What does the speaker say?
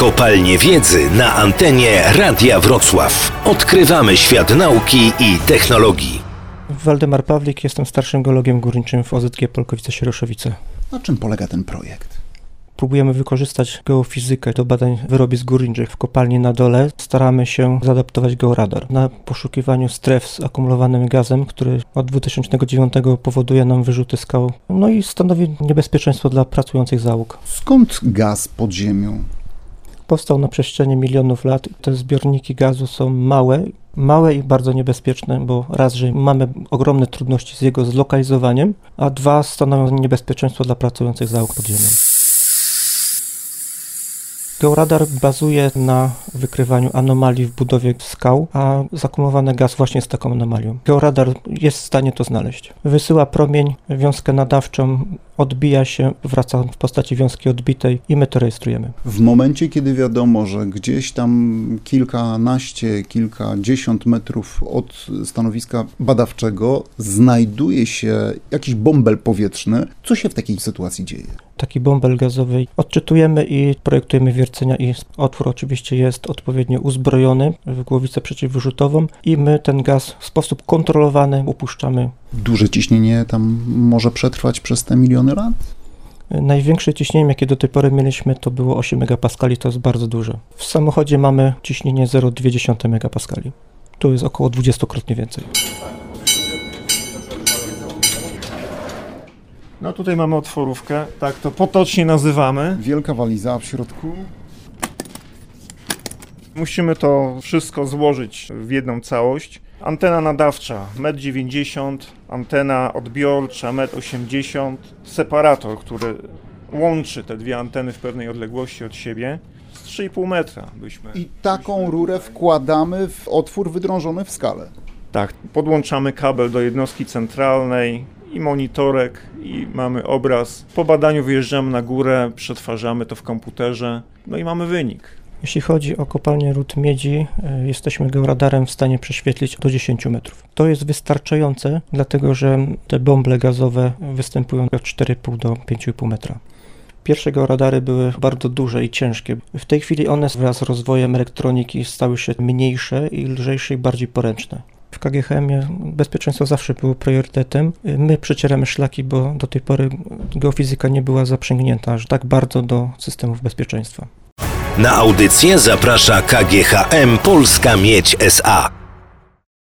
Kopalnie Wiedzy na antenie Radia Wrocław. Odkrywamy świat nauki i technologii. Waldemar Pawlik, jestem starszym geologiem górniczym w OZG Polkowice-Sieroszowice. Na czym polega ten projekt? Próbujemy wykorzystać geofizykę do badań wyrobisk górniczych w kopalni na dole. Staramy się zaadaptować georadar na poszukiwaniu stref z akumulowanym gazem, który od 2009 powoduje nam wyrzuty skał, no i stanowi niebezpieczeństwo dla pracujących załóg. Skąd gaz pod ziemią? Powstał na przestrzeni milionów lat. Te zbiorniki gazu są małe, małe i bardzo niebezpieczne, bo raz, że mamy ogromne trudności z jego zlokalizowaniem, a dwa, stanowią niebezpieczeństwo dla pracujących załóg pod ziemią. Georadar bazuje na wykrywaniu anomalii w budowie skał, a zakumulowany gaz właśnie jest taką anomalią. Georadar jest w stanie to znaleźć. Wysyła promień, wiązkę nadawczą, odbija się, wraca w postaci wiązki odbitej i my to rejestrujemy. W momencie, kiedy wiadomo, że gdzieś tam kilkanaście, kilkadziesiąt metrów od stanowiska badawczego znajduje się jakiś bąbel powietrzny, co się w takiej sytuacji dzieje? taki bąbel gazowy odczytujemy i projektujemy wiercenia i otwór oczywiście jest odpowiednio uzbrojony w głowicę przeciwwyrzutową i my ten gaz w sposób kontrolowany upuszczamy. Duże ciśnienie tam może przetrwać przez te miliony lat? Największe ciśnienie, jakie do tej pory mieliśmy, to było 8 megapaskali, to jest bardzo dużo. W samochodzie mamy ciśnienie 0,2 megapaskali. Tu jest około 20-krotnie więcej. No tutaj mamy otworówkę, tak to potocznie nazywamy. Wielka waliza w środku. Musimy to wszystko złożyć w jedną całość. Antena nadawcza 1,90 m, antena odbiorcza 1,80 m, separator, który łączy te dwie anteny w pewnej odległości od siebie. Z 3,5 metra byśmy. I taką rurę wkładamy w otwór wydrążony w skale. Tak, podłączamy kabel do jednostki centralnej, i monitorek i mamy obraz. Po badaniu wyjeżdżamy na górę, przetwarzamy to w komputerze, no i mamy wynik. Jeśli chodzi o kopalnię ród miedzi, e, jesteśmy georadarem w stanie prześwietlić do 10 metrów. To jest wystarczające, dlatego że te bąble gazowe występują od 4,5 do 5,5 metra. Pierwsze georadary były bardzo duże i ciężkie. W tej chwili one wraz z rozwojem elektroniki stały się mniejsze i lżejsze i bardziej poręczne. W KGHM-ie bezpieczeństwo zawsze było priorytetem. My przecieramy szlaki, bo do tej pory geofizyka nie była zaprzęgnięta aż tak bardzo do systemów bezpieczeństwa. Na audycję zaprasza KGHM Polska Miedź SA.